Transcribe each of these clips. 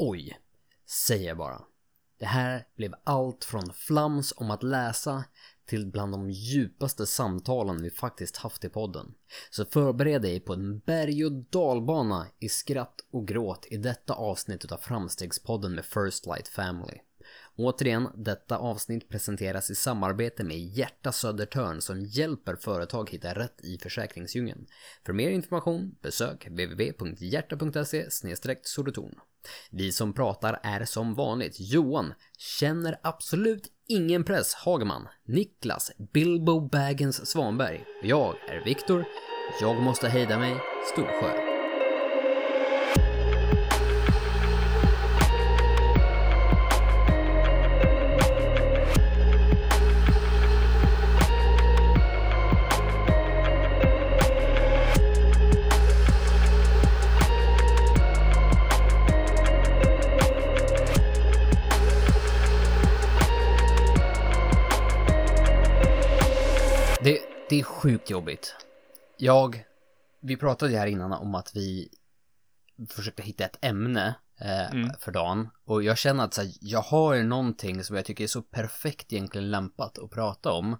Oj, säger jag bara. Det här blev allt från flams om att läsa till bland de djupaste samtalen vi faktiskt haft i podden. Så förbered dig på en berg och dalbana i skratt och gråt i detta avsnitt av Framstegspodden med First Light Family. Återigen, detta avsnitt presenteras i samarbete med Hjärta Södertörn som hjälper företag hitta rätt i försäkringsdjungeln. För mer information besök www.hjärta.se sodoton. Vi som pratar är som vanligt Johan, känner absolut ingen press Hagman, Niklas, Bilbo Baggins Svanberg. Jag är Viktor, jag måste hejda mig, Storsjö. Sjukt jobbigt. Jag, vi pratade ju här innan om att vi försökte hitta ett ämne eh, Mm. för dagen. Och jag känner att så här, jag har någonting som jag tycker är så perfekt egentligen lämpat att prata om.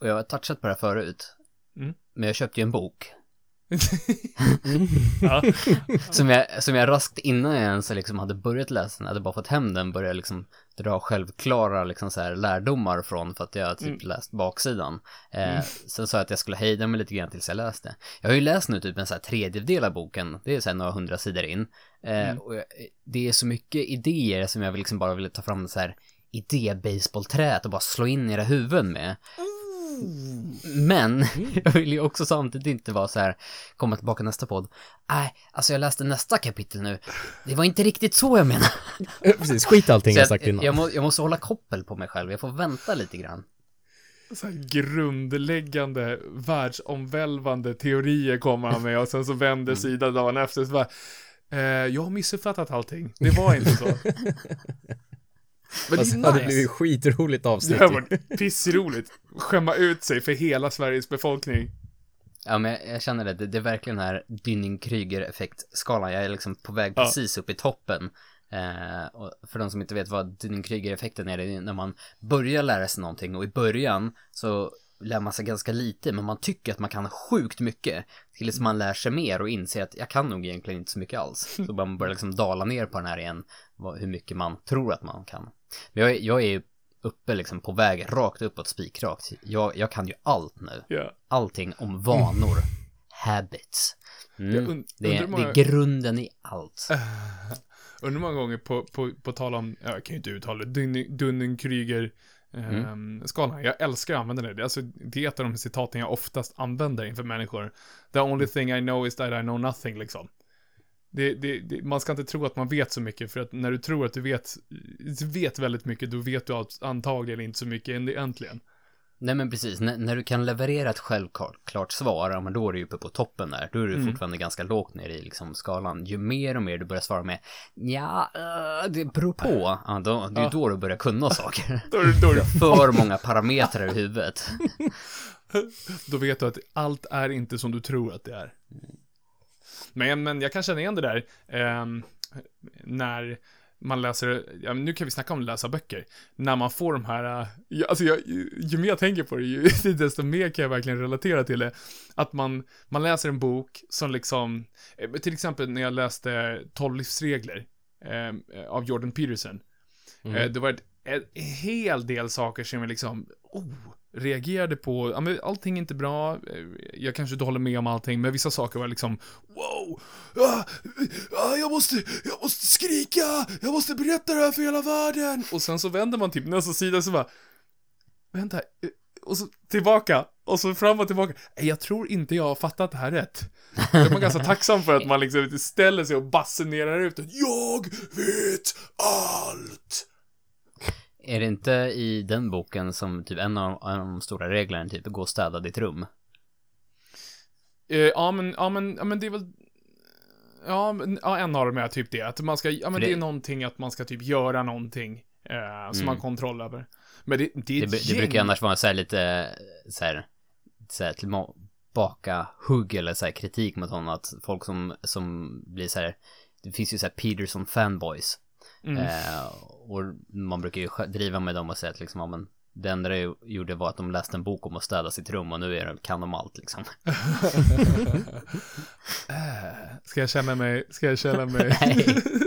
Och jag har touchat på det här förut. Mm. Men jag köpte ju en bok. Ja. Som jag, som jag raskt innan jag ens liksom hade börjat läsa den, hade bara fått hem den, började liksom dra självklara liksom så här lärdomar från för att jag typ Mm. läst baksidan. Eh, Sen sa jag att jag skulle hejda mig lite grann tills jag läste. Jag har ju läst nu typ en så här tredjedel av boken, det är så här några hundra sidor in. Eh, Mm. och jag, det är så mycket idéer som jag vill liksom bara ville ta fram så här idé-baseballträet och bara slå in i era huvuden med. Men jag vill ju också samtidigt inte vara så här, komma tillbaka nästa podd. Nej, alltså jag läste nästa kapitel nu. Det var inte riktigt så jag menade. Precis, skit allting jag jag, sagt innan. jag, må, jag måste hålla koppel på mig själv, jag får vänta lite grann. Så här grundläggande, världsomvälvande teorier kommer han med och sen så vänder sidan dagen efter så bara, eh, jag har missuppfattat allting. Det var inte så. Men det det hade är blivit nice. skitroligt Det avsnitt. har ju. varit pissroligt. Skämma ut sig för hela Sveriges befolkning. Ja, men jag, jag känner det, det, det är verkligen den här Dunning-Kruger-effektskalan. Jag är liksom på väg Ja. precis upp i toppen. Eh, och för de som inte vet vad Dunning-Kruger-effekten är, det är när man börjar lära sig någonting och i början så lär man sig ganska lite, men man tycker att man kan sjukt mycket. Tills man lär sig mer och inser att jag kan nog egentligen inte så mycket alls. Så man börjar liksom dala ner på den här igen, hur mycket man tror att man kan. Men jag, är- jag är uppe liksom på väg rakt uppåt spikrakt. Jag, jag kan ju allt nu Ja. allting om vanor. Habits. Mm. Und- det, är, hur det är grunden i allt. Undrar många gånger på, på, på tal om, ja, jag kan ju inte uttala det, Dunning- Dunning-Kruger ehm, skalan. Jag älskar att använda det. det. är Alltså, det är ett av de citaten jag oftast använder inför människor. The only thing I know is that I know nothing, liksom. Det, det, det, man ska inte tro att man vet så mycket, för att när du tror att du vet, vet väldigt mycket, då vet du antagligen inte så mycket egentligen. Nej men precis, N- när du kan leverera ett självklart svar, ja men då är du ju uppe på toppen där. Då är du Mm. fortfarande ganska lågt ner i liksom skalan. Ju mer och mer du börjar svara med ja, eh, det beror på. Ja, då, det är Ja. då du börjar kunna saker. Då, är du- då, är har för många parametrar i huvudet. då vet du att allt är inte som du tror att det är. Men, men jag kan känna igen det där, ehm, när man läser, ja, nu kan vi snacka om att läsa böcker. När man får de här, ja, alltså jag, ju, ju mer jag tänker på det, ju, desto mer kan jag verkligen relatera till det. Att man, man läser en bok som liksom, eh, till exempel när jag läste 12 livsregler eh, av Jordan Peterson. Eh, det var ett, en hel del saker som jag liksom, oh, reagerade på, ja men allting är inte bra, eh, jag kanske inte håller med om allting, men vissa saker var liksom, wow, ah, ah, jag måste, jag måste skrika, jag måste berätta det här för hela världen. Och sen så vänder man typ nästa sida så bara, vänta, eh, och så tillbaka, och så fram och tillbaka. Eh, jag tror inte jag har fattat det här rätt. Då är man ganska tacksam för att man liksom ställer sig och basunerar ut att jag vet allt. Är det inte i den boken som typ en av, en av de stora reglerna typ gå och städa ditt rum? Eh, ja, men, ja, men, ja, men det är väl... Ja, men, ja, en av dem är typ det. Att man ska, ja men det, det- är någonting att man ska typ göra någonting. Eh, som man har kontroll över. Men det, det är Det, ett det gäng. brukar ju annars vara så här lite så här, så här tillbaka hugg eller så här kritik mot honom att folk som, som blir så här det finns ju så här Peterson fanboys. Mm. Eh, och man brukar ju driva med dem och säga att liksom, ja, men det enda det gjorde var att de läste en bok om att städa sitt rum och nu är de, kan de allt liksom. Ska jag känna mig, ska jag känna mig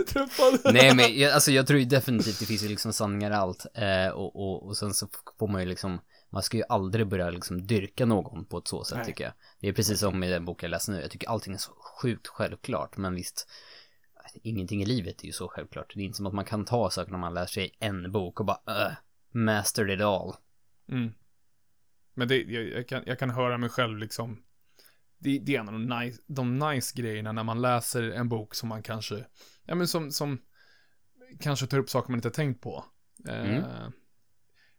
träffad? Nej men jag, alltså jag tror ju definitivt det finns ju liksom sanningar i allt. Eh, och, och, och sen så får man ju liksom, man ska ju aldrig börja liksom dyrka någon på ett så sätt Nej. tycker jag. Det är precis som i den bok jag läser nu, jag tycker allting är så sjukt självklart, men visst, ingenting i livet är ju så självklart. Det är inte som att man kan ta saker när man lär sig en bok och bara, uh, mastered it all. Mm. Men det, jag, jag, kan, jag kan höra mig själv liksom. Det, det är en av de nice, de nice grejerna när man läser en bok som man kanske, ja men som, som kanske tar upp saker man inte tänkt på. Eh, Mm.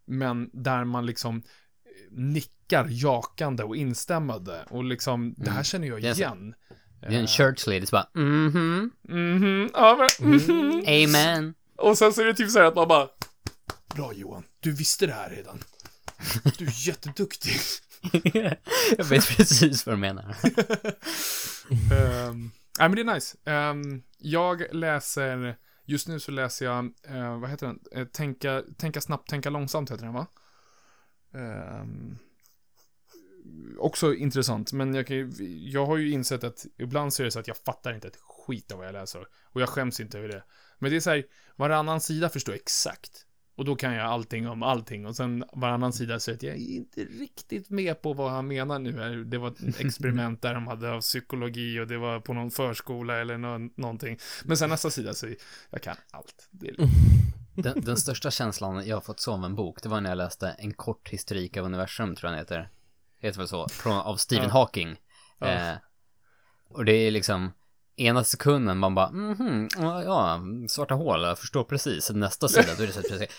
Men där man liksom eh, nickar jakande och instämmande och liksom, det här Mm. känner jag igen. Det är en Eh, church lady som bara, mhm, Mhm, ja men, mhm. amen. Och sen så är det typ så här att man bara, bra Johan, du visste det här redan. Du är jätteduktig. jag vet precis vad du menar. um, nej men det är nice. Ehm, jag läser, just nu så läser jag, eh, vad heter den? Eh, tänka, tänka snabbt, tänka långsamt heter den va? Ehm, också intressant, men jag, kan, ju- jag har ju insett att ibland så är det så att jag fattar inte ett skit av vad jag läser. Och jag skäms inte över det. Men det är så här, varannan sida förstår jag exakt. Och då kan jag allting om allting. Och sen varannan sida så att jag är inte riktigt med på vad han menar nu. Det var ett experiment där de hade av psykologi och det var på någon förskola eller nå någonting. Men sen nästa sida så jag kan allt. Den, den största känslan jag har fått av en bok, det var när jag läste En kort historik av universum, tror jag den heter. Heter väl så? Från, av Stephen Ja. Hawking. Ja. Eh, och det är liksom, ena sekunden man bara, mhm, ja, ja, svarta hål, jag förstår precis. Nästa sida, då är det så att precis,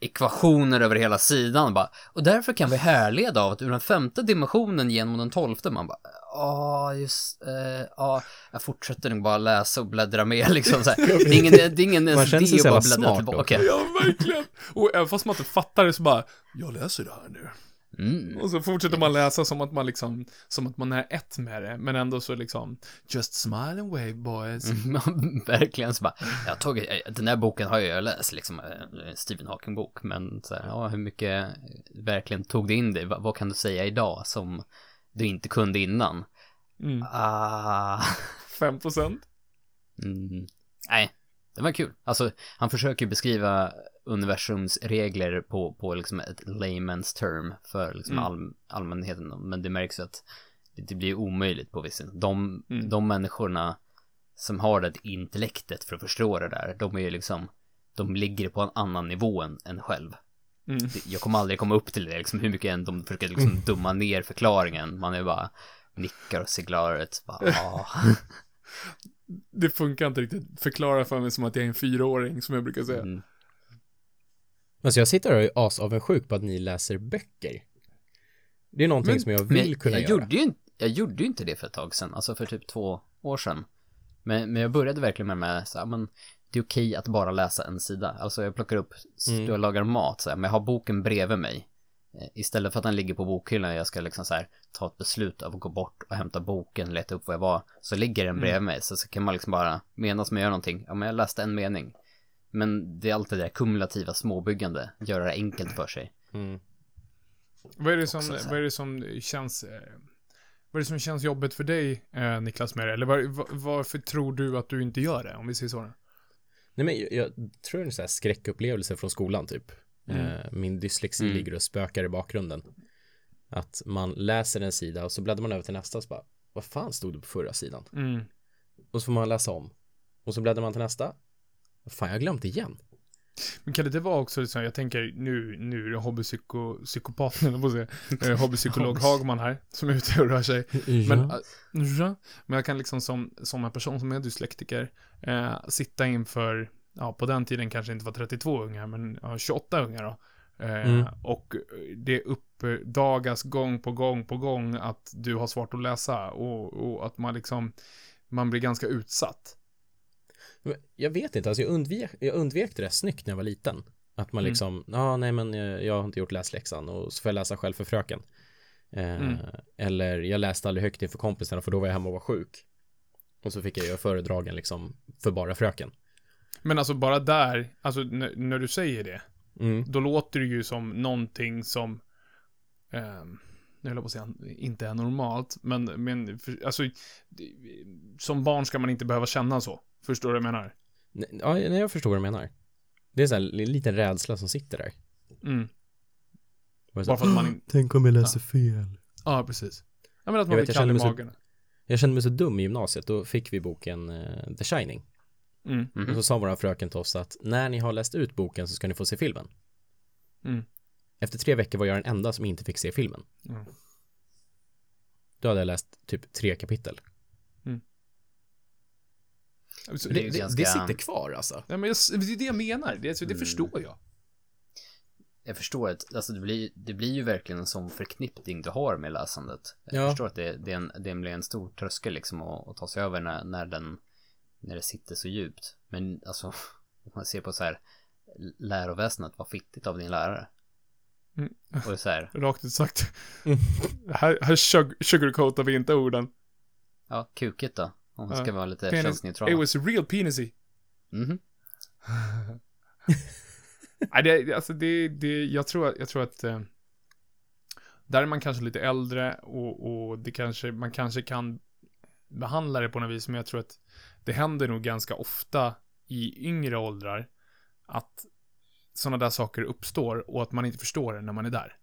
ekvationer över hela sidan, bara, och därför kan vi härleda av att ur den femte dimensionen genom den tolfte, man bara, ja, just, eh, ja, jag fortsätter nog bara läsa och bläddra med liksom så här. Det är ingen, det är ingen Man ens känner sig idé att bara bläddra tillbaka. också. Ja, verkligen. Och även fast man inte fattar det så bara, jag läser det här nu. Mm. Och så fortsätter man läsa som att man liksom, som att man är ett med det, men ändå så liksom, just smile and wave boys. Mm, Verkligen så bara, jag har tagit, den här boken har jag läst liksom, eh, Stephen Hawking-bok, men så här, ja, hur mycket verkligen tog det in dig? Va- vad kan du säga idag som du inte kunde innan? Mm. Ah, 5%. mm, nej, det var kul. Alltså, han försöker beskriva universums regler på, på liksom ett layman's term för liksom Mm. all, allmänheten, men det märks att det, blir omöjligt på vissa de, Mm. de människorna som har det intellektet för att förstå det där, de är ju liksom, de ligger på en annan nivå än, än själv. Mm. Jag kommer aldrig komma upp till det, liksom, hur mycket än de försöker liksom dumma ner förklaringen. Man är bara nickar och seglaret, bara, ah. Det funkar inte riktigt. Förklara för mig som att jag är en fyraåring, som jag brukar säga. Mm. Alltså jag sitter och är asavundsjuk på att ni läser böcker. Det är någonting Men- som jag vill kunna jag göra. Gjorde ju, inte- jag gjorde ju inte det för ett tag sedan, alltså för typ två år sedan. Men, men jag började verkligen med, med så här, men det är okej att bara läsa en sida. Alltså jag plockar upp, Mm. jag lagar mat så här, men jag har boken bredvid mig. Eh, Istället för att den ligger på bokhyllan och jag ska liksom så här ta ett beslut av att gå bort och hämta boken, leta upp vad jag var, så ligger den bredvid mig. Så, så kan man liksom bara, medan man gör någonting, ja men jag läste en mening. Men det är alltid det där kumulativa småbyggande, göra det enkelt för sig. Mm. Vad är det som, vad är det som känns, eh, vad är det som känns jobbigt för dig, eh, Niklas, med det? Eller var, var, varför tror du att du inte gör det, om vi säger så? Nej men jag, jag tror det är en sån här skräckupplevelse från skolan typ. Mm. Eh, min dyslexi Mm. ligger och spökar i bakgrunden. Att man läser en sida och så bläddrar man över till nästa och så bara, vad fan stod det på förra sidan? Mm. Och så får man läsa om. Och så bläddrar man till nästa. Fan, jag har glömt igen. Men kan det inte vara också så, jag tänker nu, nu är det hobbypsykopaten, eller vad säger jag, hobbypsykolog Hagman här, som är ute och rör sig. Men, ja. men jag kan liksom som, som en person som är dyslektiker, eh, sitta inför, ja på den tiden kanske inte var 32 ungar, men ja, 28 ungar då. Eh, Mm. Och det uppdagas gång på gång på gång att du har svårt att läsa och, och att man liksom, man blir ganska utsatt. Jag vet inte, alltså jag undvek, jag undvek det där snyggt när jag var liten. Att man Mm. liksom, ja nej men jag, jag har inte gjort läsläxan och så får jag läsa själv för fröken. Eh, Mm. Eller jag läste aldrig högt inför kompisarna för då var jag hemma och var sjuk. Och så fick jag göra föredragen liksom för bara fröken. Men alltså bara där, alltså när, när du säger det, Mm. då låter det ju som någonting som, ehm, jag höll på att säga inte är normalt, men, men för, alltså, som barn ska man inte behöva känna så. Förstår du vad jag menar? Nej, Ja, nej, jag förstår vad du menar. Det är så här en liten rädsla som sitter där. Mm. Bara för att man. Tänk om jag läser fel. Ja, precis. Ja, men att Jag man vet, blir jag kall i mig så- magen. Jag kände mig så dum i gymnasiet. Då fick vi boken eh, The Shining. Mm. Mhm. Och så sa våran fröken till oss att när ni har läst ut boken så ska ni få se filmen. Mm. Efter tre veckor var jag den enda som inte fick se filmen. Mm. Då hade jag läst typ tre kapitel. Alltså, Det det, ganska- det sitter kvar alltså. ja, men jag, det är det jag menar. Det, alltså, det Mm. förstår jag. Jag förstår att alltså det, blir, det blir ju verkligen en sån förknippning du har med läsandet. Jag Ja. förstår att det, det, är en, det blir en stor tröskel liksom att, att ta sig över när, när, den, när det sitter så djupt. Men alltså, om man ser på så här läroväsendet, vad fittigt av din lärare. Mm. Och så här, Rakt ut sagt. här här sug- sugarcoatar vi inte orden. ja, kukigt då. Om man ska vara lite Penis. könsneutral. It was real penisy. Mhm. Nej, det, det- alltså det, det, jag tror, jag tror att eh, där är man kanske lite äldre och, och det kanske, man kanske kan behandla det på något vis, men jag tror att det händer nog ganska ofta i yngre åldrar att sådana där saker uppstår och att man inte förstår det när man är där.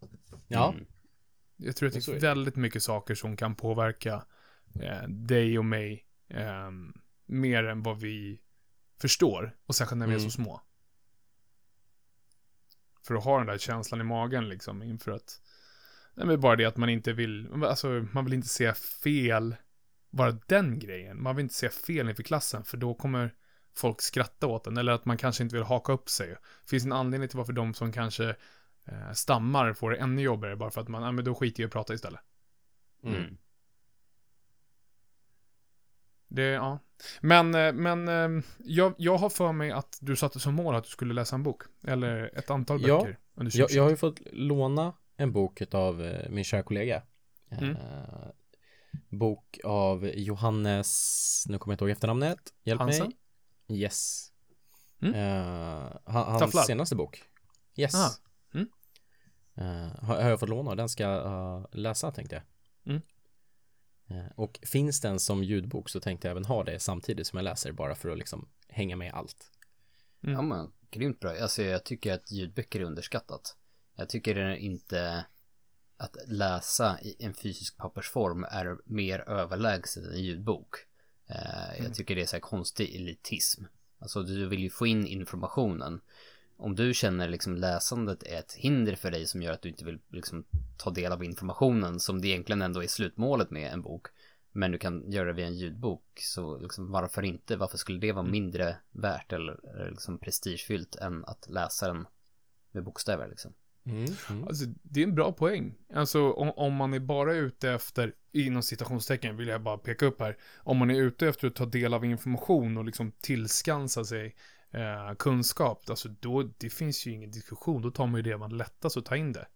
Ja. Mm. Jag tror att det är väldigt mycket saker som kan påverka eh, dig och mig eh, mer än vad vi förstår. Och särskilt när vi är Mm. så små. För att ha den där känslan i magen liksom inför att Nej men bara det att man inte vill, alltså man vill inte se fel, bara den grejen. Man vill inte se fel inför klassen för då kommer folk skratta åt en. Eller att man kanske inte vill haka upp sig. Det finns en anledning till varför de som kanske eh, stammar får det ännu jobbigare bara för att man, ja men då skiter jag i att prata istället. Mm. Mm. Det, ja. Men, eh, men eh, jag, jag har för mig att du satte som mål att du skulle läsa en bok. Eller ett antal Ja. böcker. Under Jag, 2020. jag har ju fått låna en bok av eh, min kära kollega. Mm. Eh, bok av Johannes, nu kommer jag inte ihåg efternamnet. Hjälp Hansen? mig. Yes. Mm. Eh, han, hans Tafflar. senaste bok. Yes. Ah. Mm. Eh, har, har jag fått låna och den ska jag eh, läsa tänkte jag. Mm. Eh, och finns den som ljudbok så tänkte jag även ha det samtidigt som jag läser bara för att liksom hänga med allt. Mm. Ja men, grymt bra. Alltså jag tycker att ljudböcker är underskattat. Jag tycker det är inte att läsa i en fysisk pappersform är mer överlägset än en ljudbok. Eh, Mm. Jag tycker det är så här konstig elitism. Alltså du vill ju få in informationen. Om du känner liksom läsandet är ett hinder för dig som gör att du inte vill liksom ta del av informationen som det egentligen ändå är slutmålet med en bok. Men du kan göra det via en ljudbok. Så liksom varför inte? Varför skulle det vara mindre värt eller, liksom prestigefyllt än att läsa den med bokstäver liksom? Mm. Alltså, det är en bra poäng. Alltså, om, om man är bara ute efter, inom citationstecken vill jag bara peka upp här, om man är ute efter att ta del av information och liksom tillskansa sig eh, kunskap, alltså då, det finns ju ingen diskussion, då tar man ju det man lättast att ta in det.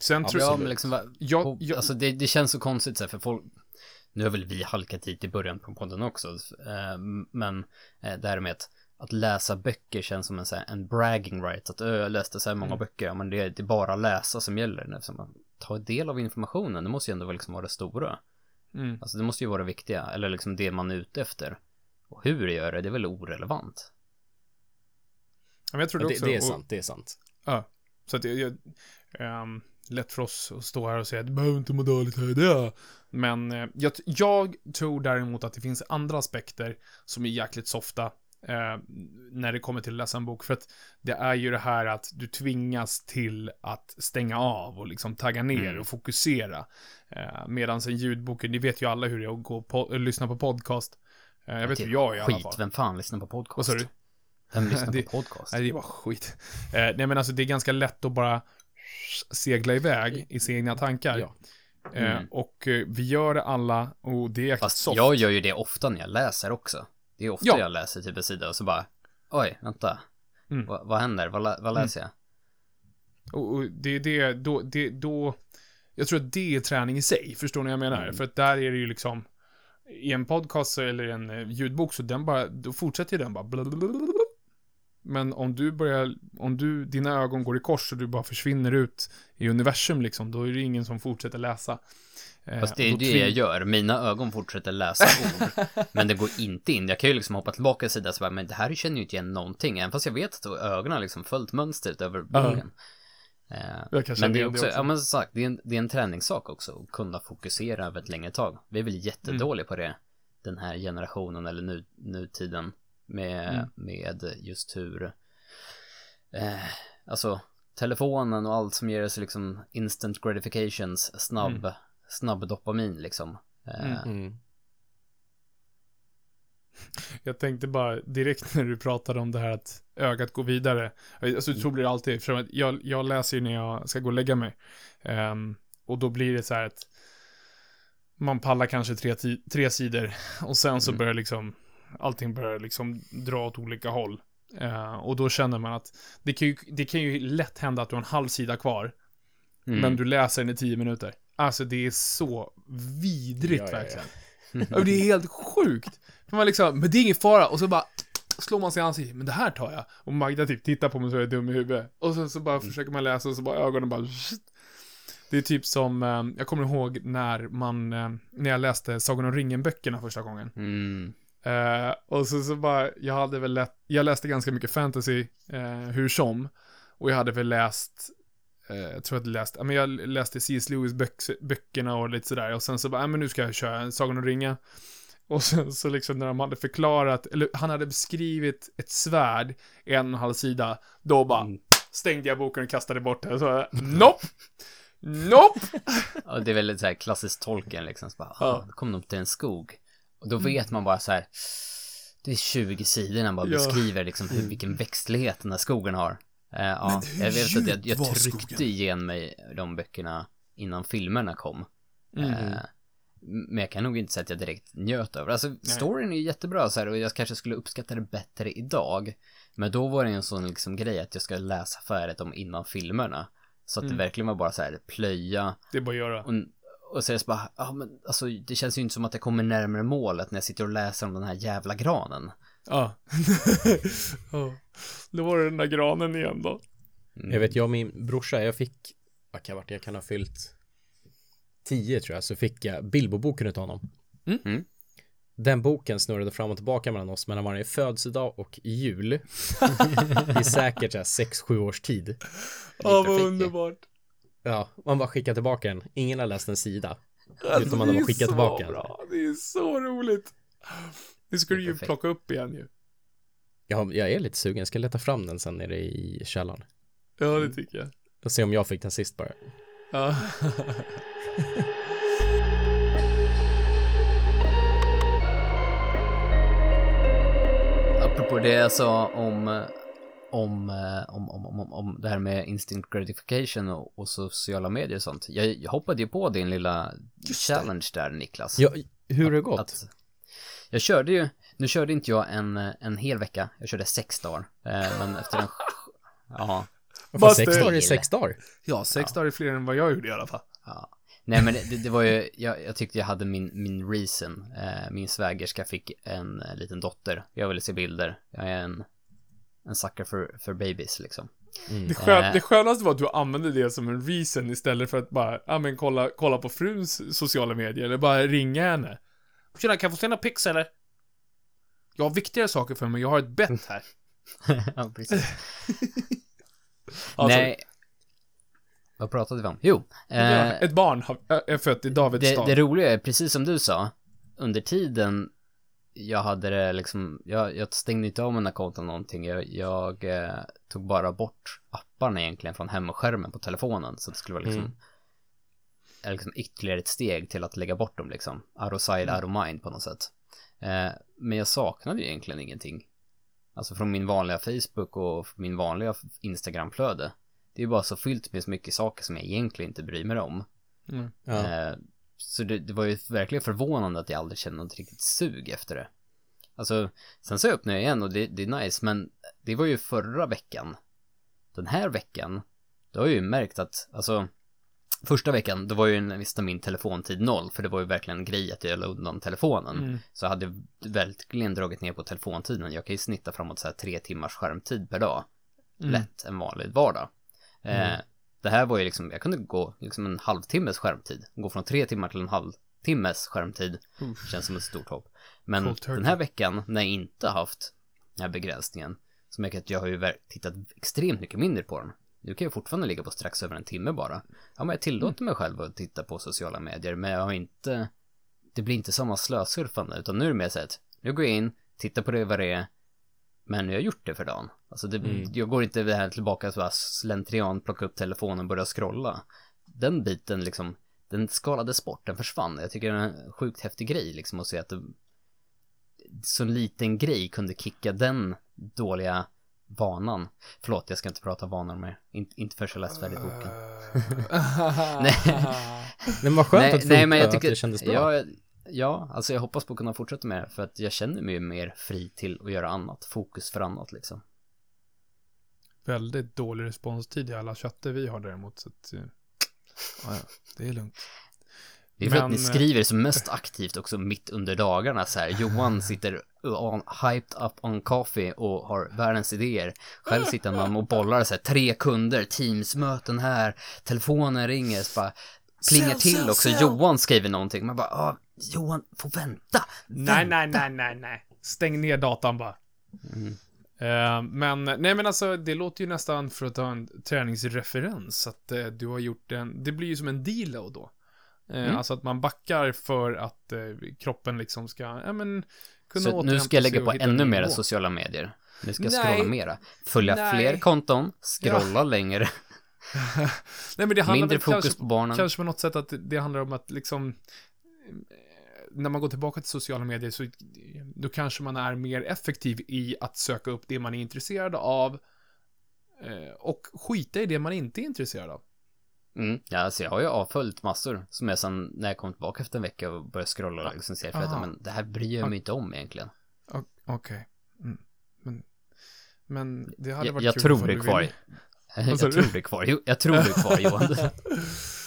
Sen tror Ja, men liksom, va- jag, jag, alltså det, det känns så konstigt så här, för folk, nu har väl vi halkat hit i början på podden också, eh, men eh, det här med att, att läsa böcker känns som en, så här, en bragging right, att "Ö, jag läste så här många Mm. böcker, men det, det är bara läsa som gäller, Eftersom man tar del av informationen, det måste ju ändå vara liksom vara det stora, mm, alltså det måste ju vara det viktiga, eller liksom det man är ute efter. Och hur det gör det, det är väl orelevant. Ja, men jag tror det Det, också. det är och- sant, det är sant. Ja, så att jag, jag ehm, lätt för oss att stå här och säga att du behöver inte må dåligt här det. Men eh, jag, jag tror däremot att det finns andra aspekter som är jäkligt softa eh, när det kommer till att läsa en bok. För att det är ju det här att du tvingas till att stänga av och liksom tagga ner Mm. och fokusera. Eh, Medan en ljudbok, ni vet ju alla hur det är att gå på, äh, lyssna på podcast. Eh, jag vet hur jag är i alla Skit, fall. vem fan lyssnar på podcast? Vad sa du? Vem lyssnar Det- på podcast? Nej, det var skit. Eh, nej, men alltså det är ganska lätt att bara segla iväg i sina egna tankar. Ja. Eh, Mm. och eh, vi gör det alla och det är jäkligt Fast soft. jag gör ju det ofta när jag läser också. Det är ofta Ja. jag läser typ en sida och så bara Oj, vänta. Mm. Va, vad händer? Vad, lä- vad läser jag? Och, och det är det, då, det, då, jag tror att det är träning i sig, förstår ni vad jag menar? Mm. För att där är det ju liksom, i en podcast eller en eh, ljudbok så den bara, då fortsätter ju den bara blablabla. Men om du börjar, om du, dina ögon går i kors och du bara försvinner ut i universum liksom, då är det ingen som fortsätter läsa. Eh, Fast det är det jag gör. Mina ögon fortsätter läsa ord. men det går inte in. Jag kan ju liksom hoppa tillbaka en sida så bara, men det här känner ju inte igen någonting. Även fast jag vet att ögonen har liksom följt mönstret över boken. Eh, kanske men det är också, det också. ja men som sagt, det är, en, det är en träningssak också. Att kunna fokusera över ett längre tag. Vi är väl jättedåliga på det. Den här generationen eller nu, nutiden. Med, Mm. med just hur, eh, alltså telefonen och allt som ger oss liksom instant gratifications, snabb, snabb dopamin liksom. Eh, Mm. Mm. Jag tänkte bara direkt när du pratade om det här att ögat går vidare. Alltså så blir det alltid. För att jag, jag läser ju när jag ska gå och lägga mig. Ehm, och då blir det så här att man pallar kanske tre, tre sidor och sen så Mm. börjar liksom allting börjar liksom dra åt olika håll. Eh, och då känner man att det kan, ju, det kan ju lätt hända att du har en halv sida kvar, mm. men du läser den i tio minuter. Alltså det är så vidrigt Ja, ja, ja. verkligen. Ja, det är helt sjukt. För man liksom, men det är ingen fara. Och så bara slår man sig i ansiktet. Men det här tar jag. Och Magda typ tittar på mig så är jag dum i huvudet. Och sen så bara försöker man läsa och så bara ögonen bara... Det är typ som, eh, jag kommer ihåg när man, eh, när jag läste Sagan om ringen-böckerna första gången. Mm. Eh, och så, så bara, jag hade väl lätt, jag läste ganska mycket fantasy, eh, hur som. Och jag hade väl läst, eh, jag tror att jag läst, ja men jag läste C.S. Lewis böck, böckerna och lite sådär. Och sen så bara, ja men nu ska jag köra Sagan om ringen. Och sen så liksom när de hade förklarat, eller han hade beskrivit ett svärd i en och en halv sida. Då bara Mm. stängde jag boken och kastade bort den. Och så, nope! Nope! Ja, det är väldigt så här klassiskt tolken liksom. Så bara, Ja. ah, då kom de till en skog. Och då vet man bara så här. Det är 20 sidor när han bara Ja. beskriver liksom hur, vilken växtlighet den här skogen har. Eh, ja, jag vet att jag, jag tryckte skogen? igen mig de böckerna innan filmerna kom. Mm. Eh, men jag kan nog inte säga att jag direkt njöt över det. Alltså storyn är ju jättebra så här och jag kanske skulle uppskatta det bättre idag. Men då var det en sån liksom grej att jag ska läsa färdigt om innan filmerna. Så att Mm. det verkligen var bara så här plöja Det är bara att göra. och, och det så bara, ja men alltså det känns ju inte som att jag kommer närmare målet när jag sitter och läser om den här jävla granen. Ja. ja. Då var det den där granen igen då. Mm. Jag vet, jag och min brorsa, jag fick, vad kan jag jag kan ha fyllt 10 tror jag, så fick jag Bilbo-boken utav honom. Mm. Mm. Den boken snurrade fram och tillbaka mellan oss mellan varje födelsedag och jul. I säkert så här 6-7 års tid. Ja, vad perfekt ju. underbart. Ja, man bara skickar tillbaka den. Ingen har läst en sida. Alltså, Utan man har det bara är skickat så tillbaka. bra. Det är så roligt. Det ska Det är du ju perfekt. plocka upp igen ju. Jag, jag är lite sugen, jag ska leta fram den sen nere i källaren. Ja, det tycker jag. Och se om jag fick den sist bara. Ja. Apropå det jag sa om, om, eh, om, om, om, om det här med instinct gratification och, och sociala medier och sånt. Jag, jag hoppade ju på din lilla challenge där Niklas. Ja, hur har det gått? Att, jag körde ju, nu körde inte jag en, en hel vecka, jag körde sex dagar. Eh, men efter en, ja, Varför sex det- dagar är sex dagar? ja, sex dagar är fler än vad jag gjorde i alla fall. Ja. Nej men det, det var ju, jag, jag tyckte jag hade min, min reason. Eh, min svägerska fick en eh, liten dotter. Jag ville se bilder. Jag är en, en sucker för, för babies liksom. Det, skön, Eh. det skönaste var att du använde det som en reason istället för att bara, ja men kolla, kolla på fruns sociala medier eller bara ringa henne. Tjena, kan jag få se några pics eller? Jag har viktigare saker för mig, jag har ett bett här. ja, precis. Alltså, Nej. Vad pratade vi om? Jo. Eh, ett barn har, är fött i Davids det, stad. det roliga är, precis som du sa, under tiden jag hade det liksom, jag, jag stängde inte av mina konton någonting. Jag, jag eh, tog bara bort apparna egentligen från hemskärmen på telefonen. Så det skulle vara liksom, Mm. är liksom ytterligare ett steg till att lägga bort dem liksom. Out of sight, out of mind på något sätt. Eh, men jag saknade ju egentligen ingenting. Alltså från min vanliga Facebook och min vanliga Instagramflöde. Det är ju bara så fyllt med så mycket saker som jag egentligen inte bryr mig om. Mm. Ja. Eh, så det, det var ju verkligen förvånande att jag aldrig kände något riktigt sug efter det. Alltså, sen så öppnade jag igen och det, det är nice, men det var ju förra veckan. Den här veckan, då har jag ju märkt att, alltså, Första veckan, då var ju nästan min telefontid noll, för det var ju verkligen en grej att jag la undan telefonen. Mm. Så jag hade verkligen dragit ner på telefontiden. Jag kan ju snitta framåt så här tre timmars skärmtid per dag. Mm. Lätt en vanlig vardag. Eh, Mm. Det här var ju liksom, jag kunde gå liksom en halvtimmes skärmtid. Gå från tre timmar till en halvtimmes skärmtid. Uff. Känns som ett stort hopp. Men Cold den här veckan, när jag inte haft den här begränsningen, så märker jag att jag har ju tittat extremt mycket mindre på den. Nu kan jag fortfarande ligga på strax över en timme bara. Ja, men jag tillåter mig själv att titta på sociala medier, men jag har inte... Det blir inte samma slösurfande, utan nu är det mer så att nu går jag in, tittar på det vad det är, men jag har gjort det för dagen. Alltså det, Mm. jag går inte här tillbaka så slentrian, plocka upp telefonen och börja scrolla. Den biten liksom, den skalades bort, den försvann. Jag tycker det är en sjukt häftig grej liksom att se att det, så en liten grej kunde kicka den dåliga vanan. Förlåt, jag ska inte prata vanor mer. In, inte för så läst färdigt boken. Nej. Men vad skönt att det nej, men jag tycker, att det kändes bra. Ja, ja, alltså jag hoppas på att kunna fortsätta med det, för att jag känner mig ju mer fri till att göra annat, fokus för annat liksom. Väldigt dålig responstid i alla chatter vi har däremot. Så att, eh, ja, det är lugnt. Det är för att Men, ni eh, skriver som mest aktivt också mitt under dagarna så här. Johan sitter on, hyped up on coffee och har världens idéer. Själv sitter man och bollar så här, tre kunder, teamsmöten här, telefonen ringer, så bara plingar till också. Johan skriver någonting, man bara, ah, Johan, får vänta. Nej, nej, nej, nej, nej. Stäng ner datan bara. Mm. Eh, men, nej men alltså, det låter ju nästan för att ta en träningsreferens, att eh, du har gjort en, det blir ju som en deload då. Eh, Mm. Alltså att man backar för att kroppen liksom ska, ja men, kunna Så nu ska jag lägga på ännu mera sociala medier. Nu ska jag Nej. scrolla mera. Följa Nej. fler konton, scrolla längre, Nej men det handlar mindre fokus kanske, på barnen. kanske på något sätt att det handlar om att liksom, eh, när man går tillbaka till sociala medier så då kanske man är mer effektiv i att söka upp det man är intresserad av eh, och skita i det man inte är intresserad av. Mm. Ja, alltså jag har ju avföljt massor som jag sen när jag kom tillbaka efter en vecka och började scrolla och liksom ser för att Aha. men det här bryr jag mig inte om egentligen. Okej. Mm. Men, men det hade Jag, varit jag kul tror det är kvar. Jag tror du? är kvar. Jo, jag tror det är kvar Johan.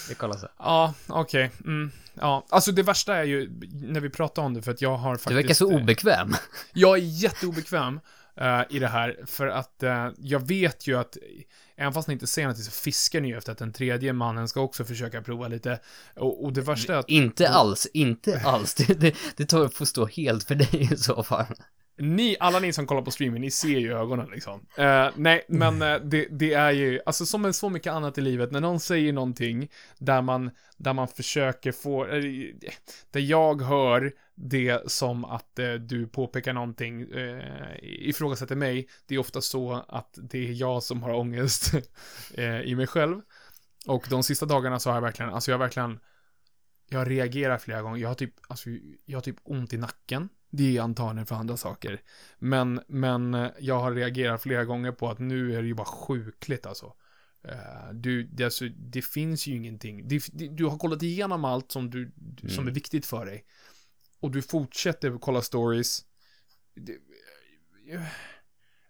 Vi kollar så. Ja, okej. Mm. Ja, alltså det värsta är ju när vi pratar om det för att jag har faktiskt... Du verkar så eh, obekväm. Jag är jätteobekväm eh, i det här, för att eh, jag vet ju att, även fast ni inte säger något, så fiskar ni ju efter att den tredje mannen ska också försöka prova lite. Och, och det värsta är att Inte alls, inte alls. Det, det, det tar får stå helt för dig i så fall ni, alla ni som kollar på streamen, ni ser ju ögonen liksom. Uh, nej, men uh, det, det är ju, alltså som med så mycket annat i livet, när någon säger någonting där man, där man försöker få, eh, där jag hör det som att uh, du påpekar någonting, uh, ifrågasätter mig, det är ofta så att det är jag som har ångest i mig själv. Och de sista dagarna så har jag verkligen, alltså jag har verkligen, jag reagerar flera gånger, jag har typ, alltså jag har typ ont i nacken. Det är antagligen för andra saker. Men, men eh, jag har reagerat flera gånger på att nu är det ju bara sjukligt alltså. Eh, Du, det, alltså, det finns ju ingenting. Det, det, du har kollat igenom allt som, du, som Mm. är viktigt för dig. Och du fortsätter kolla stories. Det, eh,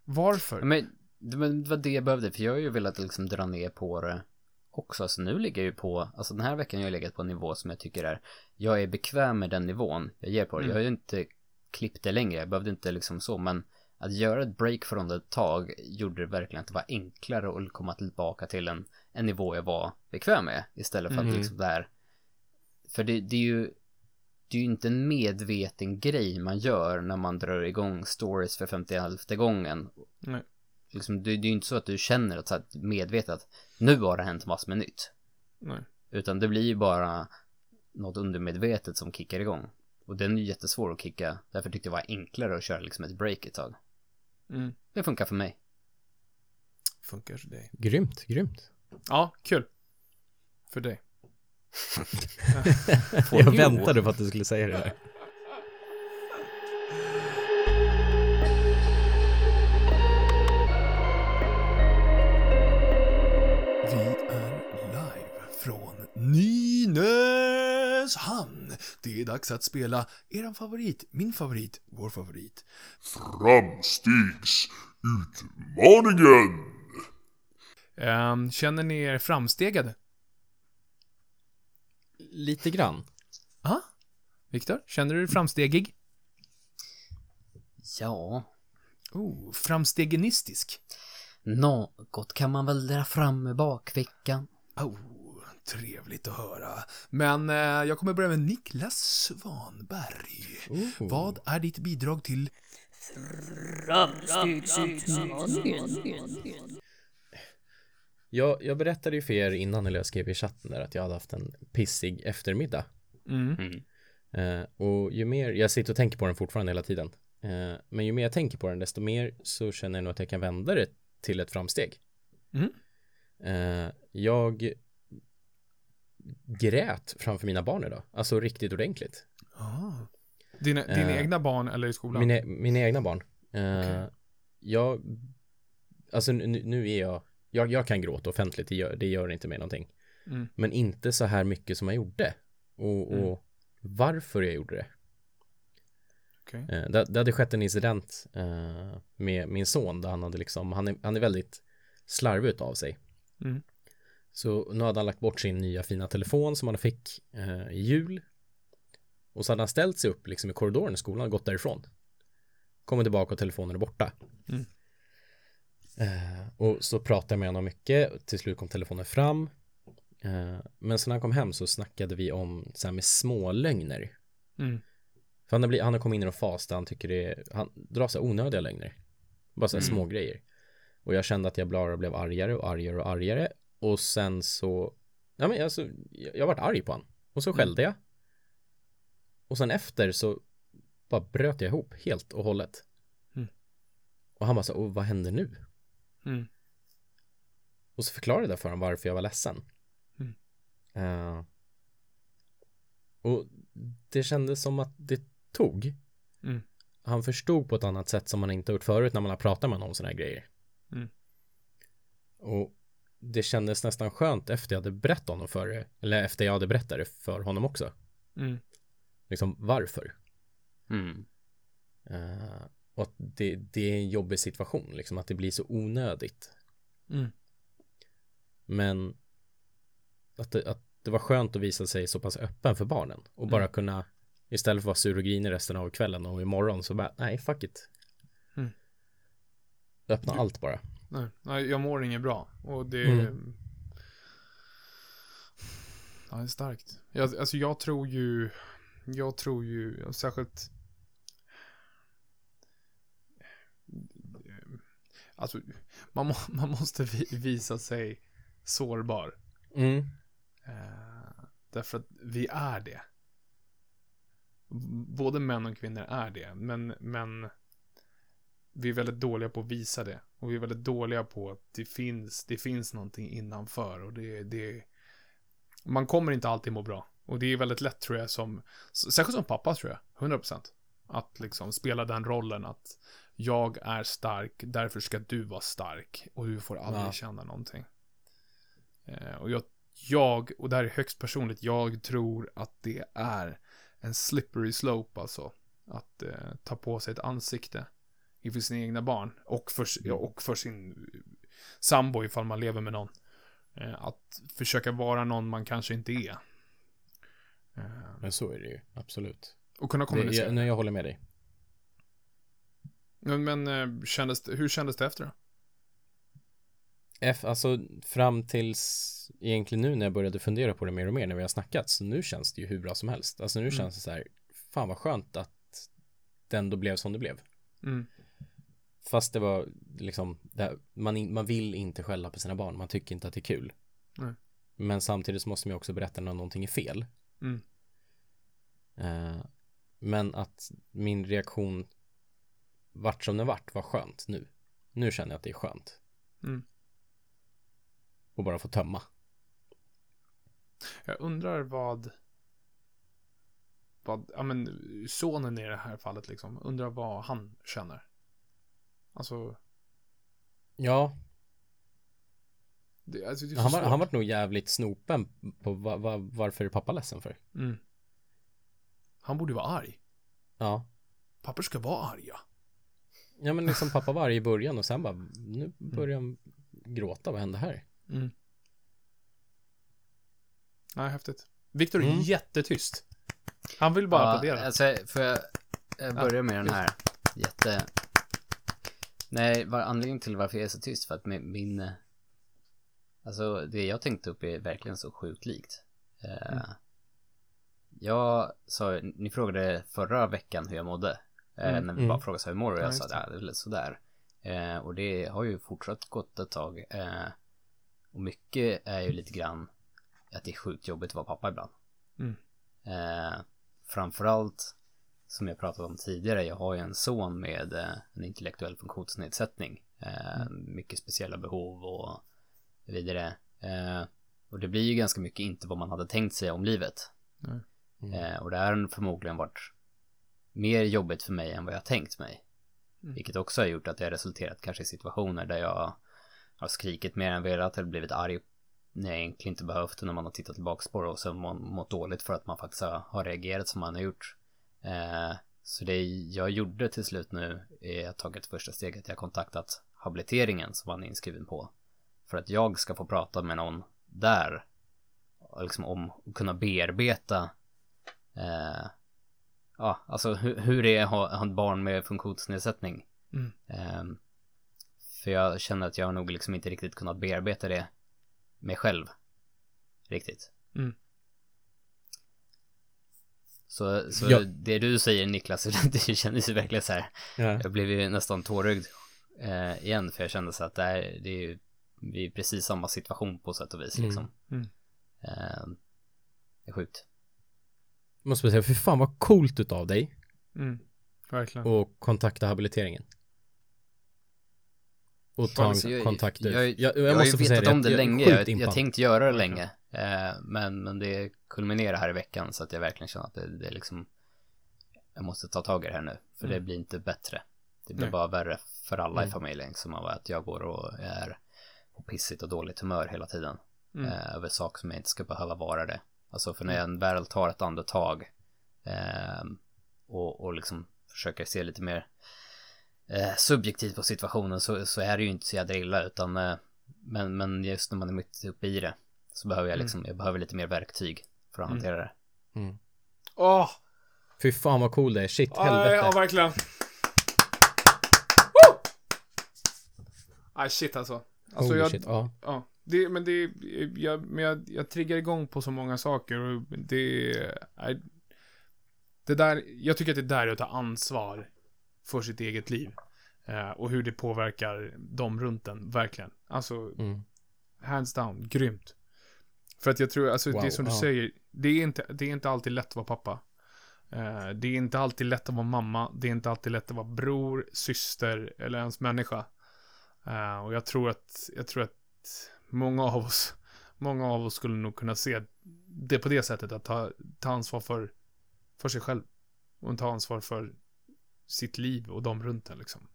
varför? Men men det var det jag behövde, för jag har ju velat liksom dra ner på det också. Så nu ligger jag ju på, alltså den här veckan har jag legat på en nivå som jag tycker är, jag är bekväm med den nivån jag ger på det. Mm. Jag har ju inte klippt det längre, jag behövde inte liksom så, men att göra ett break från det ett tag gjorde det verkligen att det var enklare att komma tillbaka till en, en nivå jag var bekväm med istället för att Mhm. liksom där för det, det är ju det är ju inte en medveten grej man gör när man drar igång stories för 51 gången. Nej. Liksom, det, det är ju inte så att du känner att, så att medvetet att nu har det hänt massor med nytt. Nej. Utan det blir ju bara något undermedvetet som kickar igång. Och den är ju jättesvår att kicka. Därför tyckte jag det var enklare att köra liksom ett break ett tag. Mm. Det funkar för mig. Funkar för dig. Grymt, grymt. Ja, kul. För dig. Jag väntade på att du skulle säga det där. Nynäshamn. Det är dags att spela eran favorit, min favorit, vår favorit. Framstegsutmaningen! Ehm, känner ni er framstegade? lite grann. Ja. Viktor, känner du dig framstegig? Ja, Oh, framstegenistisk. något kan man väl dra fram ur bakfickan. Oh, trevligt att höra. Men eh, jag kommer börja med Niklas Svanberg. Oh. Vad är ditt bidrag till Jag, jag berättade ju för er innan, eller jag skrev i chatten där, att jag hade haft en pissig eftermiddag. Mm. Eh, och ju mer, jag sitter och tänker på den fortfarande hela tiden. Eh, men ju mer jag tänker på den, desto mer så känner jag nog att jag kan vända det till ett framsteg. Mm. Eh, jag grät framför mina barn idag. Alltså riktigt ordentligt. Ah. Dina, dina Eh, egna barn eller i skolan? Mina, mina egna barn. Eh, Okej. Jag, alltså nu, nu är jag, jag, jag kan gråta offentligt, det gör, det gör inte mig någonting. Mm. Men inte så här mycket som jag gjorde. Och, Mm. och varför jag gjorde det. Okej. Eh, det, det hade skett en incident eh, med min son där han hade liksom, han är, han är väldigt slarvig utav sig. Mm. Så nu hade han lagt bort sin nya fina telefon som han fick eh, i jul. Och så hade han ställt sig upp liksom i korridoren i skolan och gått därifrån. Kommer tillbaka och telefonen är borta. Mm. Eh, och så pratade jag med honom mycket. Till slut kom telefonen fram. Eh, men så när han kom hem så snackade vi om så här med små lögner. Mm. För han har, blivit, han har kommit in i en fas där han tycker det är, han drar så här onödiga lögner. Bara så här små grejer. Och jag kände att jag bara blev argare och argare och argare. Och sen så, ja men alltså, jag, varit arg på han. Och så skällde jag. Och sen efter så bara bröt jag ihop helt och hållet. Mm. Och han bara så, och vad händer nu? Mm. Och så förklarade jag för honom varför jag var ledsen. Mm. Eh, och det kändes som att det tog. Mm. Han förstod på ett annat sätt som man inte gjort förut när man har pratat med någon om sådana här grejer. Mm. Och det kändes nästan skönt efter jag hade berättat honom för det. Eller efter jag hade berättat det för honom också. Mm. Liksom varför. Mm. Eh, och att det, det är en jobbig situation. Liksom att det blir så onödigt. Mm. Men att det, att det var skönt att visa sig så pass öppen för barnen och bara Mm. kunna istället för att vara sur och grinig resten av kvällen och imorgon så bara nej fuck it. Mm. Öppna allt bara. Nej, nej, jag mår inget bra. Och det... Mm. Ja, det är starkt. Jag, alltså jag tror ju... Jag tror ju, särskilt... Alltså, man, må, man måste vi, visa sig sårbar. Mm. Eh, därför att vi är det. Både män och kvinnor är det, men, men vi är väldigt dåliga på att visa det. Och vi är väldigt dåliga på att det finns, det finns någonting innanför. Och det, det, man kommer inte alltid må bra. Och det är väldigt lätt tror jag som, särskilt som pappa tror jag, 100%. Att liksom spela den rollen att jag är stark, därför ska du vara stark. Och du får aldrig Ja. känna någonting. Eh, och jag, jag, och det här är högst personligt, jag tror att det är en slippery slope alltså. Att eh, ta på sig ett ansikte inför sina egna barn. Och för, ja, och för sin sambo ifall man lever med någon. Eh, att försöka vara någon man kanske inte är. Eh, Men så är det ju, absolut. och kunna Det, kommunicera. jag, nej, jag håller med dig. Men, men eh, kändes, det- hur kändes det efter då? F, alltså fram tills egentligen nu när jag började fundera på det mer och mer när vi har snackat så nu känns det ju hur bra som helst. Alltså nu Mm. känns det så här, fan vad skönt att det ändå blev som det blev. Mm. Fast det var liksom, här, man, in- man vill inte skälla på sina barn, man tycker inte att det är kul. Nej. Men samtidigt så måste man ju också berätta när någonting är fel. Mm. Eh, men att min reaktion vart som den vart var skönt nu. Nu känner jag att det är skönt. Mm. Och bara få tömma. Jag undrar vad... Vad, ja men sonen i det här fallet liksom. Undrar vad han känner. Alltså, Ja, det, alltså det han var, han var nog jävligt snopen på va, va, varför är pappa ledsen för. Mm. Han borde vara arg. Ja. Pappor ska vara arga. Ja men liksom pappa var arg i början och sen bara, nu börjar han gråta, vad hände här? Mm. Nej, häftigt. Viktor är Mm. jättetyst. Han vill bara Ja, applådera. alltså, får jag, börja med den här? Jätte... Nej, var, anledningen till varför jag är så tyst för att min, min eh, Alltså det jag tänkte upp är verkligen så sjukt likt. Eh, Jag sa, ni frågade förra veckan hur jag mådde. Eh, Mm. När vi Mm. bara frågade så hur mår du? Ja, Jag just sa, det. är väl sådär. Eh, och det har ju fortsatt gått ett tag. Eh, och mycket är ju lite grann att det är sjukt jobbigt att vara pappa ibland. Mm. Framförallt som jag pratade om tidigare, jag har ju en son med eh, en intellektuell funktionsnedsättning. Eh, Mycket speciella behov och vidare. Eh, och det blir ju ganska mycket inte vad man hade tänkt sig om livet. Nej. Eh, och det har förmodligen varit mer jobbigt för mig än vad jag tänkt mig. Mm. Vilket också har gjort att det har resulterat kanske i situationer där jag har skrikit mer än velat eller blivit arg när jag egentligen inte behövt det när man har tittat tillbaka på det och sen må- mått dåligt för att man faktiskt har reagerat som man har gjort. Eh, så det jag gjorde till slut nu är att tagit första steget. Jag har kontaktat habiliteringen som man är inskriven på. För att jag ska få prata med någon där. Liksom om att kunna bearbeta eh, Ja, alltså hur, hur det är att ha, ett barn med funktionsnedsättning. Mm. Ehm, för jag känner att jag har nog liksom inte riktigt kunnat bearbeta det med själv. Riktigt. Mm. Så, så Ja. det du säger Niklas, det kändes ju verkligen så här. Ja. Jag blev ju nästan tårögd eh, igen för jag kände så att det, här, det är ju vi är precis samma situation på sätt och vis Mm. liksom. Mm. Eh, det är sjukt. Måste bara säga, för fan vad coolt utav dig Mm. Verkligen. och kontakta habiliteringen. Och ta Alltså, jag- kontakt jag, jag, jag, jag, jag, har ju vetat om det är länge, jag, jag tänkte göra det länge. Eh, men, men det kulminerar här i veckan så att jag verkligen känner att det, det är liksom Jag måste ta tag i det här nu, för det Mm. blir inte bättre. Det blir Nej. bara värre för alla Mm. i familjen som av att jag går och är på pissigt och dåligt humör hela tiden. Mm. Eh, över saker som jag inte ska behöva vara det. Alltså för när jag väl tar ett andetag eh, och, och liksom försöker se lite mer eh, subjektivt på situationen så, så är det ju inte så jädra illa utan eh, men, men just när man är mitt uppe i det så behöver jag Mm. liksom, jag behöver lite mer verktyg för att Mm. hantera det. Mm. Åh! Fy fan vad cool det är, shit, Ja, helvete. ja, verkligen. Aj, shit alltså. Alltså Holy jag, shit, ja. ja. Det, men det, jag, men jag, jag triggar igång på så många saker och det är, det där, jag tycker att det är där jag tar ansvar för sitt eget liv. Eh, och hur det påverkar dem runt en, verkligen. Alltså, Mm. hands down, grymt. För att jag tror, alltså det Wow, är som du ja. säger, det är, inte, det är inte alltid lätt att vara pappa. Eh, det är inte alltid lätt att vara mamma, det är inte alltid lätt att vara bror, syster eller ens människa. Eh, och jag tror att, jag tror att många av oss, många av oss skulle nog kunna se det på det sättet att ta, ta ansvar för, för sig själv. Och ta ansvar för sitt liv och de runt en liksom.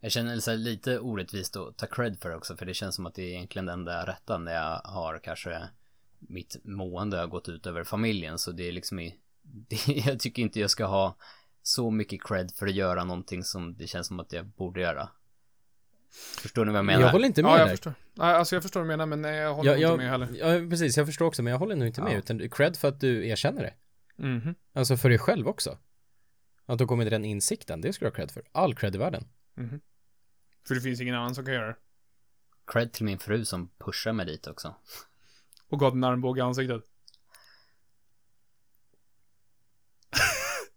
Jag känner så lite orättvist att ta cred för det också för det känns som att det är egentligen det enda rätta när jag har kanske mitt mående har gått ut över familjen så det är liksom i, det, jag tycker inte jag ska ha så mycket cred för att göra någonting som det känns som att jag borde göra. Förstår ni vad jag menar? Jag håller inte med Ja, jag där. förstår. Nej, Alltså jag förstår vad du menar, men nej, jag håller Jag, inte jag, med heller. ja, precis, jag förstår också, men jag håller nog inte med, Ja. utan cred för att du erkänner det. Mhm. Alltså för dig själv också. Att du kommit till den insikten, det ska du ha cred för. All cred i världen. Mhm. För det finns ingen annan som kan göra det. Cred till min fru som pushar mig dit också. Och gav en armbåge i ansiktet.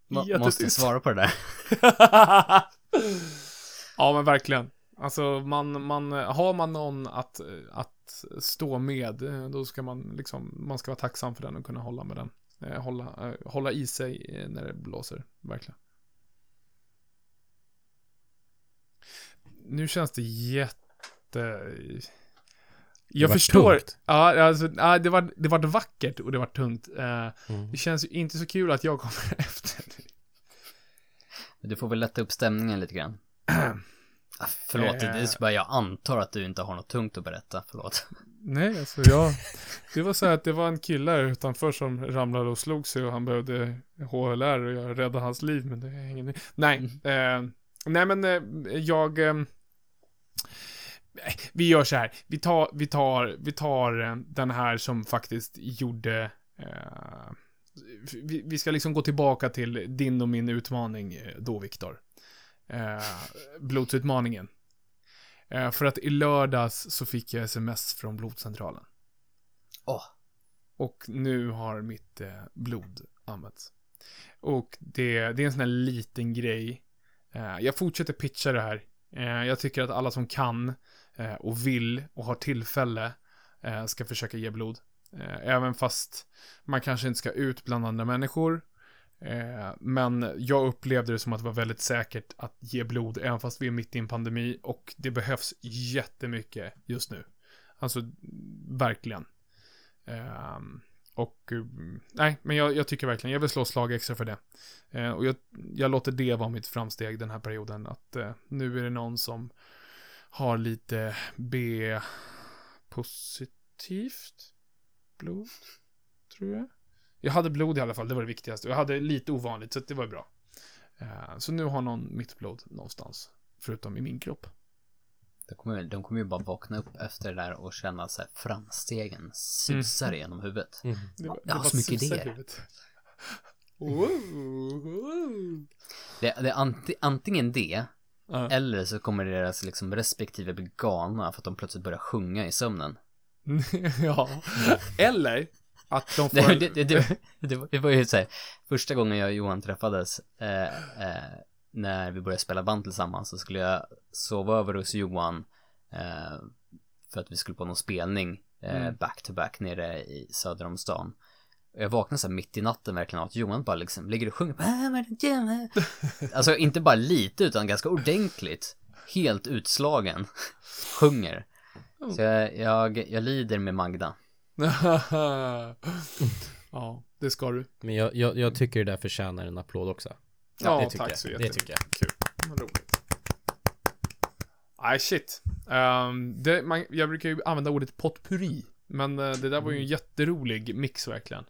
Jättetyst. måste svara på det där. ja, men verkligen. Alltså, man, man, har man någon att, att stå med, då ska man liksom, man ska vara tacksam för den och kunna hålla med den. Eh, Hålla, eh, hålla i sig eh, när det blåser, verkligen. Nu känns det jätte... Jag var förstår. tungt. Ja, alltså, ja, det var, det var vackert och det var tungt. Eh, Mm. det känns ju inte så kul att jag kommer efter. Du får väl lätta upp stämningen lite grann. Ah, Förlåt, det är så bara jag antar att du inte har något tungt att berätta. Förlåt. Nej, alltså jag... Det var så här att det var en kille här utanför som ramlade och slog sig och han behövde HLR och jag räddade hans liv, men det är ingen... Nej, eh, nej men eh, jag... Eh, vi gör så här. Vi tar, vi tar, vi tar eh, den här som faktiskt gjorde Eh, vi, vi ska liksom gå tillbaka till din och min utmaning eh, då, Viktor. Eh, blodsutmaningen. Eh, för att i lördags så fick jag sms från blodcentralen. Åh, Och nu har mitt eh, blod använts. Och det, det är en sån här liten grej. Eh, jag fortsätter pitcha det här. Jag tycker att alla som kan och vill och har tillfälle ska försöka ge blod. Även fast man kanske inte ska ut bland andra människor. Eh, men jag upplevde det som att det var väldigt säkert att ge blod, även fast vi är mitt i en pandemi. Och det behövs jättemycket just nu. Alltså, verkligen. Ehm, och, eh, nej, men jag, jag tycker verkligen, jag vill slå slag extra för det. Eh, och jag, jag låter det vara mitt framsteg den här perioden, att eh, nu är det någon som har lite B-positivt blod, tror jag. Jag hade blod i alla fall, det var det viktigaste. Och jag hade lite ovanligt, så det var bra. Eh, så nu har någon mitt blod någonstans, förutom i min kropp. de kommer, de kommer ju bara vakna upp efter det där och känna så här framstegen susar genom huvudet. Mm. Det var, Jag har bara så mycket idéer. Wow. Det, det är anti, antingen det, Ja. eller så kommer deras liksom respektive bli galna för att de plötsligt börjar sjunga i sömnen. ja. Eller att de får... Det, det, det, det, var, ju så här, första gången jag och Johan träffades, eh, eh, när vi började spela band tillsammans, så skulle jag sova över hos Johan, eh, för att vi skulle på någon spelning, eh, Mm. back to back nere i söder om stan. Jag vaknade så här mitt i natten verkligen av att Johan bara liksom ligger och sjunger. Alltså inte bara lite utan ganska ordentligt. Helt utslagen. Sjunger. Så jag, jag, jag lider med Magda. ja, det ska du. Men jag, jag, jag tycker det där förtjänar en applåd också. Ja, det tycker tack jag. så Det jättemycket. tycker jag. Kul. Vad roligt. Nej, shit. Um, det, man, jag brukar ju använda ordet potpurri. Men eh, det där var ju en Mm. jätterolig mix verkligen.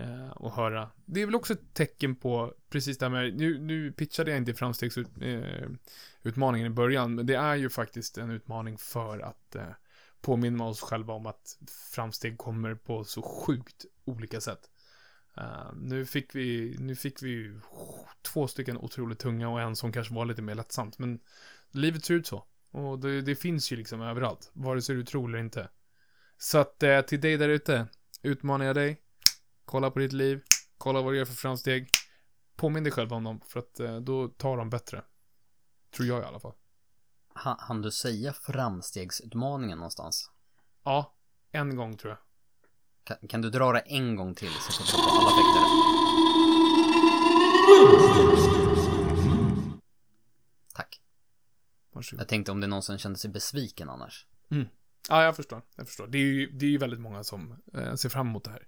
Uh, att höra. Det är väl också ett tecken på, precis det här med, nu, nu pitchade jag inte framstegsutmaningen i början, men det är ju faktiskt en utmaning för att uh, påminna oss själva om att framsteg kommer på så sjukt olika sätt. Uh, nu fick vi, nu fick vi ju två stycken otroligt tunga och en som kanske var lite mer lättsamt, men livet ser ut så. Och det, det finns ju liksom överallt, vare sig du tror eller inte. Så att uh, till dig där ute, utmanar jag dig. Kolla på ditt liv, kolla vad du gör för framsteg. Påminn dig själv om dem, för att uh, då tar de bättre. Tror jag i alla fall. Han, du säga framstegsutmaningen någonstans? Ja, en gång tror jag. Kan, kan du dra det en gång till så på alla? Tack. Varsågod. Jag tänkte om det är någon som kände sig besviken annars. Ja, jag förstår. Jag förstår. Det är ju, det är ju väldigt många som eh, ser fram emot det här.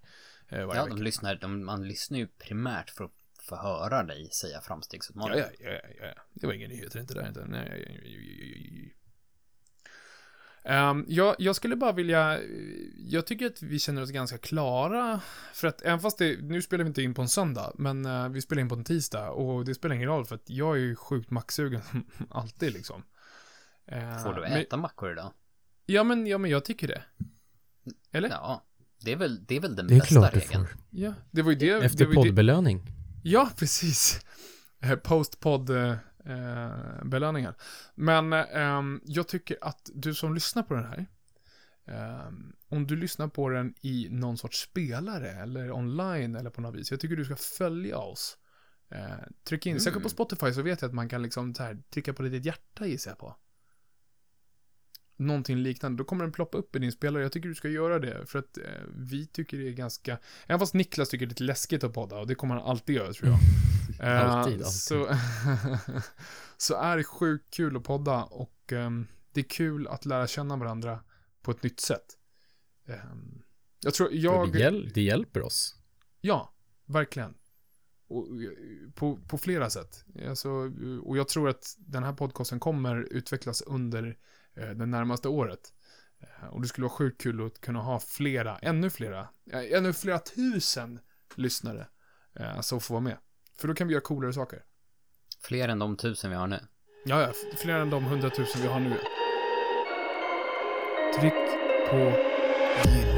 Eh, Ja, de lyssnar, de, man lyssnar ju primärt för att få höra dig säga Ja, framstegsutmaning. ja, ja, ja, ja. Det var inga nyheter inte där inte. Nej, nej, nej, nej. Ehm, jag, jag skulle bara vilja, jag tycker att vi känner oss ganska klara, för att även fast det, nu spelar vi inte in på en söndag, men eh, vi spelar in på en tisdag och det spelar ingen roll för att jag är ju sjukt macksugen, alltid liksom. Eh, Får du men- äta mackor idag? Ja men, ja men jag tycker det. Eller? Ja, Ja, det är väl, det är väl den Det är bästa klart regeln. får. det var ju det. Efter det var ju det, poddbelöning. Ja, precis. Eh, Post-podd eh, belöningar. Men ehm, jag tycker att du som lyssnar på den här, ehm, om du lyssnar på den i någon sorts spelare eller online eller på något vis, jag tycker du ska följa oss. Eh, tryck in, sök upp på Spotify så vet jag att man kan liksom så här, trycka på litet hjärta gissar jag på. Någonting liknande, då kommer den ploppa upp i din spelare. Jag tycker du ska göra det, för att eh, vi tycker det är ganska, även fast Niklas tycker det är lite läskigt att podda, och det kommer han alltid göra tror jag. Eh, Alltid. Så, så är det sjukt kul att podda och ehm, det är kul att lära känna varandra på ett nytt sätt. Ehm, jag tror, jag... Det, hjäl- det hjälper oss. Ja, verkligen. Och, eh, på, på flera sätt. Alltså, och jag tror att den här podcasten kommer utvecklas under eh, det närmaste året. Eh, och det skulle vara sjukt kul att kunna ha flera, ännu flera, eh, ännu flera tusen lyssnare eh, som får vara med. För då kan vi göra coolare saker. Fler än de tusen vi har nu. Ja, ja, fler än de hundratusen vi har nu. Tryck på gilla.